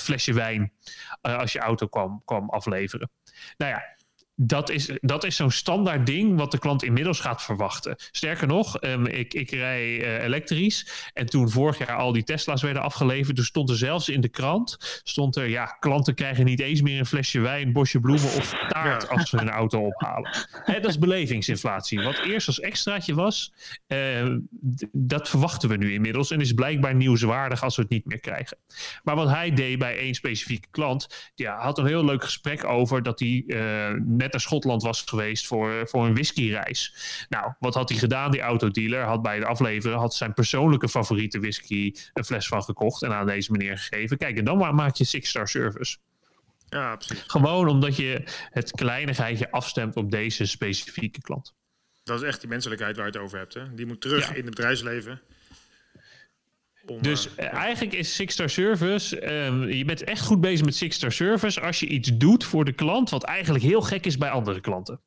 Speaker 2: flesje wijn... als je auto kwam, kwam afleveren. Nou ja, dat is, dat is zo'n standaard ding wat de klant inmiddels gaat verwachten. Sterker nog, um, ik, ik rij uh, elektrisch. En toen vorig jaar al die Tesla's werden afgeleverd, toen stond er zelfs in de krant: stond er, ja, klanten krijgen niet eens meer een flesje wijn, bosje bloemen of taart als ze hun auto ophalen. Dat is belevingsinflatie. Wat eerst als extraatje was, uh, dat verwachten we nu inmiddels. En is blijkbaar nieuwswaardig als we het niet meer krijgen. Maar wat hij deed bij één specifieke klant, ja, had een heel leuk gesprek over dat hij uh, net naar Schotland was geweest voor, voor een whiskyreis. Nou, wat had hij gedaan? Die autodealer had bij de afleveren had zijn persoonlijke favoriete whisky een fles van gekocht en aan deze meneer gegeven. Kijk, en dan maak je six-star service.
Speaker 1: Ja, precies.
Speaker 2: Gewoon omdat je het kleinigheidje afstemt op deze specifieke klant.
Speaker 1: Dat is echt die menselijkheid waar je het over hebt. Hè? Die moet terug in het bedrijfsleven
Speaker 2: dus uh, eigenlijk is Six Star Service, uh, je bent echt goed bezig met Six Star Service als je iets doet voor de klant, wat eigenlijk heel gek is bij andere klanten.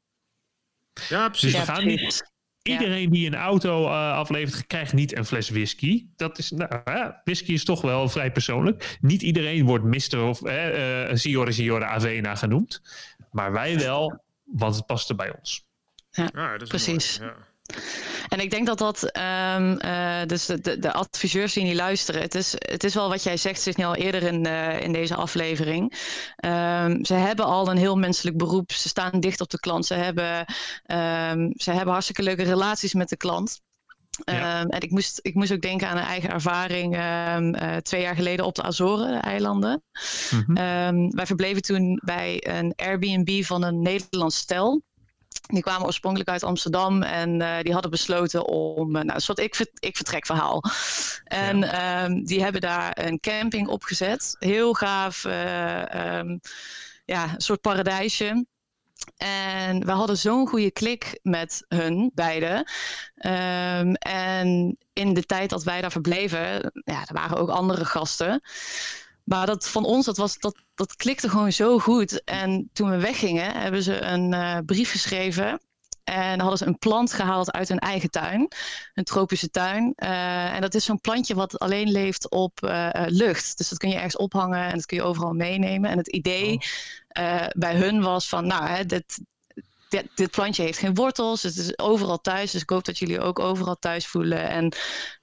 Speaker 1: Ja, precies.
Speaker 2: Dus we gaan niet, iedereen die een auto uh, aflevert, krijgt niet een fles whisky. Dat is, nou, whisky is toch wel vrij persoonlijk. Niet iedereen wordt Mister of uh, Signore Signore Avena genoemd. Maar wij wel, want het past er bij ons.
Speaker 3: Ja, precies. Mooi, ja. En ik denk dat dat, um, uh, dus de, de, adviseurs die niet luisteren, het is, het is wel wat jij zegt, nu al eerder in, uh, in deze aflevering. Um, ze hebben al een heel menselijk beroep, ze staan dicht op de klant, ze hebben, um, ze hebben hartstikke leuke relaties met de klant. Ja. Um, en ik moest, ik moest ook denken aan een eigen ervaring um, uh, twee jaar geleden op de Azoren-eilanden. Mm -hmm. wij verbleven toen bij een Airbnb van een Nederlands stel. Die kwamen oorspronkelijk uit Amsterdam en uh, die hadden besloten om uh, nou, een soort ik, ik vertrek verhaal. En ja. um, die hebben daar een camping opgezet. Heel gaaf, uh, um, ja, een soort paradijsje. En we hadden zo'n goede klik met hun beiden. Um, en in de tijd dat wij daar verbleven, ja, er waren ook andere gasten. Maar dat van ons, dat, was, dat, dat klikte gewoon zo goed. En toen we weggingen, hebben ze een uh, brief geschreven. En hadden ze een plant gehaald uit hun eigen tuin. Een tropische tuin. Uh, en dat is zo'n plantje wat alleen leeft op uh, lucht. Dus dat kun je ergens ophangen en dat kun je overal meenemen. En het idee oh. bij hun was van, nou, hè, dit, dit, dit, plantje heeft geen wortels. Het is overal thuis. Dus ik hoop dat jullie ook overal thuis voelen. En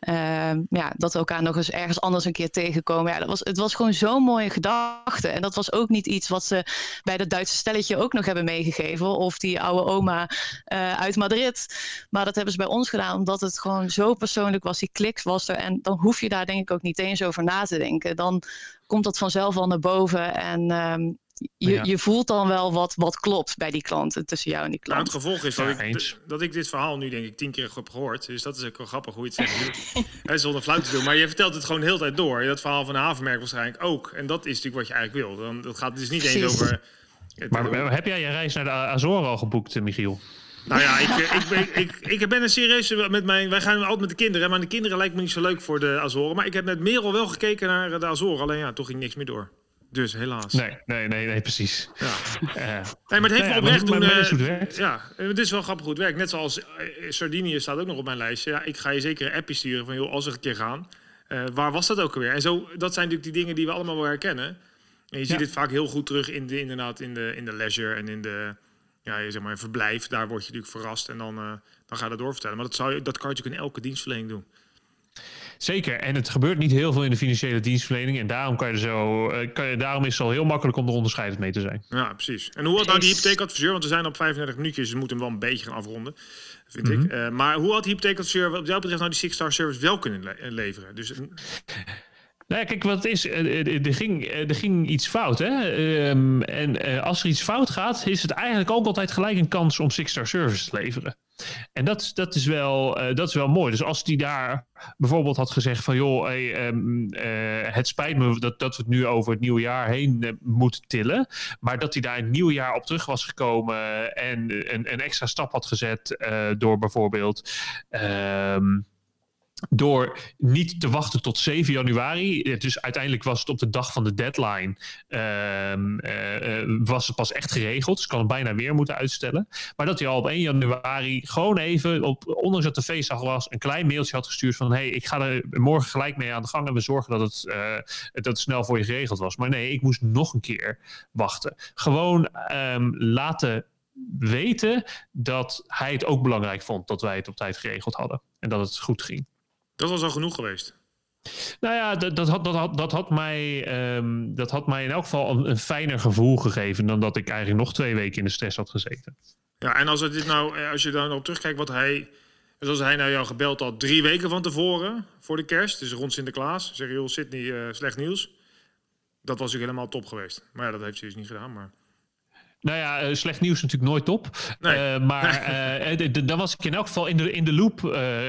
Speaker 3: uh, ja, dat we elkaar nog eens ergens anders een keer tegenkomen. Ja, dat was, het was gewoon zo'n mooie gedachte. En dat was ook niet iets wat ze bij dat Duitse stelletje ook nog hebben meegegeven. Of die oude oma uh, uit Madrid. Maar dat hebben ze bij ons gedaan omdat het gewoon zo persoonlijk was. Die klik was er. En dan hoef je daar denk ik ook niet eens over na te denken. Dan komt dat vanzelf al naar boven. En um, je, je voelt dan wel wat, wat klopt bij die klanten, tussen jou en die klant.
Speaker 1: Nou, het gevolg is dat, ik, dat ik dit verhaal nu denk ik tien keer heb gehoord. Dus dat is ook wel grappig hoe je het zegt. Zonder flauw te doen. Maar je vertelt het gewoon de hele tijd door. Dat verhaal van de havenmerk waarschijnlijk ook. En dat is natuurlijk wat je eigenlijk wil. Dan, dat gaat dus niet eens over...
Speaker 2: maar, heb jij je reis naar de Azoren al geboekt, Michiel?
Speaker 1: Nou ja, ik, ik, ik, ik, ben een serieus met mijn... Wij gaan altijd met de kinderen, maar de kinderen lijkt me niet zo leuk voor de Azoren. Maar ik heb met Merel wel gekeken naar de Azoren. Alleen ja, toch ging niks meer door. Dus helaas.
Speaker 2: Nee, nee, nee, nee precies. Ja.
Speaker 1: Uh, nee, maar het heeft wel oprecht doen. Uh, ja, het is wel grappig goed werk. Net zoals Sardinië staat ook nog op mijn lijstje. Ja, ik ga je zeker een appje sturen van joh, als we een keer gaan. waar was dat ook alweer? En zo, dat zijn natuurlijk die dingen die we allemaal wel herkennen. En je ziet het vaak heel goed terug in de, inderdaad in de, in de leisure en in de ja, zeg maar, verblijf. Daar word je natuurlijk verrast en dan, dan ga je dat doorvertellen. Maar dat, zou, dat kan je in elke dienstverlening doen.
Speaker 2: Zeker. En het gebeurt niet heel veel in de financiële dienstverlening. En daarom, kan je zo, uh, kan je, daarom is het al heel makkelijk om er onderscheidend mee te zijn.
Speaker 1: Ja, precies. En hoe had nou die hypotheekadviseur? Want we zijn op 35 minuutjes, dus we moeten hem wel een beetje gaan afronden. Vind ik. Uh, maar hoe had die hypotheekadviseur wat jou betreft nou die Six Star Service wel kunnen le leveren? Dus
Speaker 2: nou ja, kijk, wat is, eh, eh, er ging, eh, er ging iets fout. Hè? Ehm, en als er iets fout gaat, is het eigenlijk ook altijd gelijk een kans om Six Star Service te leveren. En dat, dat, is wel, dat is wel mooi. Dus als die daar bijvoorbeeld had gezegd van joh, ehm, het spijt me dat, dat we het nu over het nieuwe jaar heen moeten tillen. Maar dat hij daar een nieuw jaar op terug was gekomen en een, een extra stap had gezet door bijvoorbeeld. Ehm, door niet te wachten tot 7 januari. Dus uiteindelijk was het op de dag van de deadline. Uh, uh, was het pas echt geregeld. Dus kan het bijna weer moeten uitstellen. Maar dat hij al op 1 januari gewoon even, op, ondanks dat de feestdag was, een klein mailtje had gestuurd van: hey, ik ga er morgen gelijk mee aan de gang en we zorgen dat het, uh, dat het snel voor je geregeld was. Maar nee, ik moest nog een keer wachten. Gewoon um, laten weten dat hij het ook belangrijk vond dat wij het op tijd geregeld hadden. En dat het goed ging.
Speaker 1: Dat was al genoeg geweest.
Speaker 2: Nou ja, dat, dat, had, dat, had, dat, had mij, um, dat had mij in elk geval een, een, fijner gevoel gegeven dan dat ik eigenlijk nog twee weken in de stress had gezeten.
Speaker 1: Ja, en als, het dit nou, eh, als je dan op terugkijkt wat hij. Zoals hij nou jou gebeld had drie weken van tevoren voor de kerst, dus rond Sinterklaas. Zeg je, joh, Sydney, uh, slecht nieuws. Dat was natuurlijk helemaal top geweest. Maar ja, dat heeft hij dus niet gedaan. Maar...
Speaker 2: Nou ja, uh, slecht nieuws natuurlijk nooit top. Nee. Uh, maar uh, dan was ik in elk geval in de, in de loop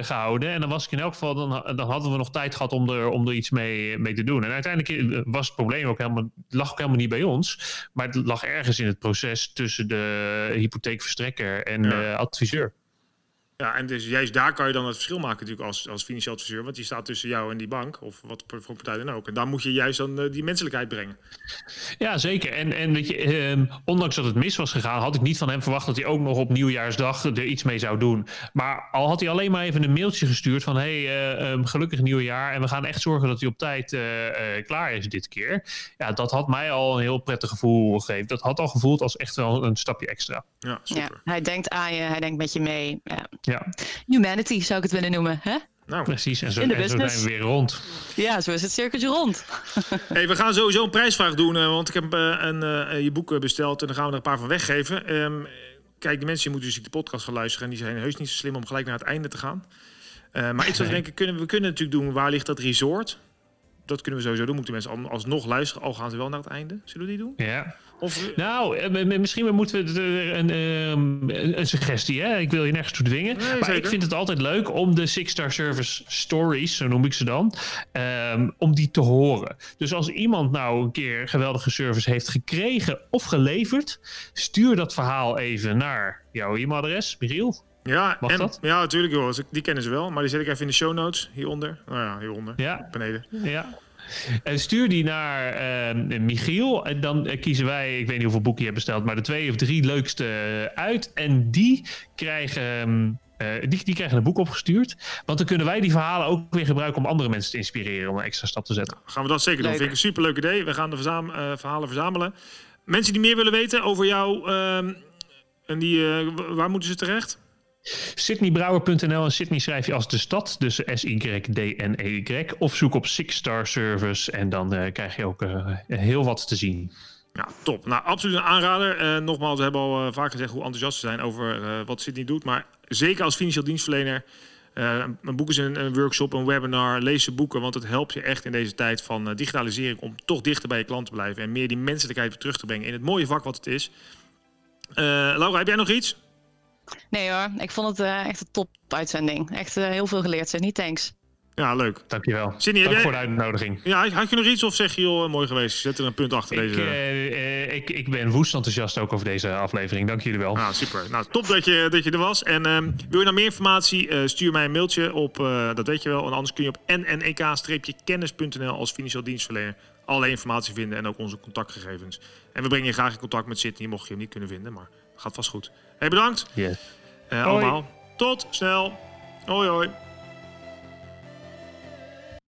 Speaker 2: gehouden. En dan was ik in elk geval, dan, dan hadden we nog tijd gehad om er, om er iets mee, mee te doen. En uiteindelijk was het probleem ook helemaal, lag ook helemaal niet bij ons. Maar het lag ergens in het proces tussen de hypotheekverstrekker en ja. adviseur.
Speaker 1: Ja, en dus juist daar kan je dan het verschil maken natuurlijk als, als financieel adviseur. Want die staat tussen jou en die bank, of wat voor partij dan ook. En daar moet je juist dan uh, die menselijkheid brengen.
Speaker 2: Ja, zeker. En, en weet je, eh, ondanks dat het mis was gegaan, had ik niet van hem verwacht dat hij ook nog op nieuwjaarsdag er iets mee zou doen. Maar al had hij alleen maar even een mailtje gestuurd van, hey, uh, um, gelukkig nieuwjaar. En we gaan echt zorgen dat hij op tijd klaar is dit keer. Ja, dat had mij al een heel prettig gevoel gegeven. Dat had al gevoeld als echt wel een stapje extra.
Speaker 3: Ja, super. Ja, hij denkt aan je, hij denkt met je mee. Ja. Ja. Humanity zou ik het willen noemen. Hè?
Speaker 2: Nou, precies. En zo, en zo zijn we weer rond.
Speaker 3: Ja, zo is het cirkeltje rond.
Speaker 1: hey, we gaan sowieso een prijsvraag doen, uh, want ik heb uh, een, uh, je boek besteld en dan gaan we er een paar van weggeven. Um, kijk, de mensen moeten dus de podcast gaan luisteren en die zijn heus niet zo slim om gelijk naar het einde te gaan. maar ik zou denken, kunnen, we kunnen natuurlijk doen, waar ligt dat resort? Dat kunnen we sowieso doen. Moeten mensen alsnog luisteren, al gaan ze wel naar het einde. Zullen we die doen?
Speaker 2: Ja. Of... Nou, eh, misschien moeten we een, een, een, suggestie. Hè? Ik wil je nergens toe dwingen. Nee, maar ik vind het altijd leuk om de Six Star Service stories, zo noem ik ze dan, um, om die te horen. Dus als iemand nou een keer geweldige service heeft gekregen of geleverd, stuur dat verhaal even naar jouw e-mailadres, Michiel.
Speaker 1: Ja, Mag en, dat? ja, natuurlijk. Joh. Die kennen ze wel. Maar die zet ik even in de show notes hieronder. Nou ja, hieronder. Ja. Beneden.
Speaker 2: Ja. En stuur die naar uh, Michiel. En dan eh, kiezen wij, ik weet niet hoeveel boeken je hebt besteld, maar de twee of drie leukste uit. En die krijgen. Uh, die, die, krijgen een boek opgestuurd. Want dan kunnen wij die verhalen ook weer gebruiken om andere mensen te inspireren om een extra stap te zetten.
Speaker 1: Gaan we dat zeker doen. Vind ik een superleuk idee. We gaan de verzam uh, verhalen verzamelen. Mensen die meer willen weten over jou, ehm, en die, waar moeten ze terecht?
Speaker 2: SydneyBrouwer.nl en Sydney schrijf je als de stad, dus S-Y-D-N-E-Y. Of zoek op Six Star Service en dan uh, krijg je ook uh, heel wat te zien.
Speaker 1: Ja, top. Nou, absoluut een aanrader. Uh, nogmaals, we hebben al vaak gezegd hoe enthousiast we zijn over wat Sydney doet. Maar zeker als financieel dienstverlener. een boek is een, een, workshop, een webinar. Lees ze boeken, want het helpt je echt in deze tijd van digitalisering... om toch dichter bij je klant te blijven... en meer die menselijkheid terug te brengen in het mooie vak wat het is. Laura, heb jij nog iets?
Speaker 3: Nee hoor, ik vond het uh, echt een top uitzending. Echt uh, heel veel geleerd, zeg niet thanks.
Speaker 1: Ja, leuk.
Speaker 2: Dankjewel.
Speaker 1: Sydney,
Speaker 2: Dank
Speaker 1: heb
Speaker 2: voor de uitnodiging.
Speaker 1: Ja, had je nog iets of zeg je, joh, mooi geweest. Zet er een punt achter
Speaker 2: Ik,
Speaker 1: deze...
Speaker 2: eh, eh, ik, ik ben woest enthousiast ook over deze aflevering. Dank jullie wel.
Speaker 1: Nou, super. Nou, top dat je, dat je er was. En ehm, wil je nou meer informatie, eh, stuur mij een mailtje op, eh, dat weet je wel. En anders kun je op nnek-kennis.nl als financieel dienstverlener alle informatie vinden en ook onze contactgegevens. En we brengen je graag in contact met Sydney, mocht je hem niet kunnen vinden. Maar gaat vast goed. Hey, bedankt
Speaker 2: Yes.
Speaker 1: eh,
Speaker 2: Hoi.
Speaker 1: allemaal. Tot snel. Hoi hoi.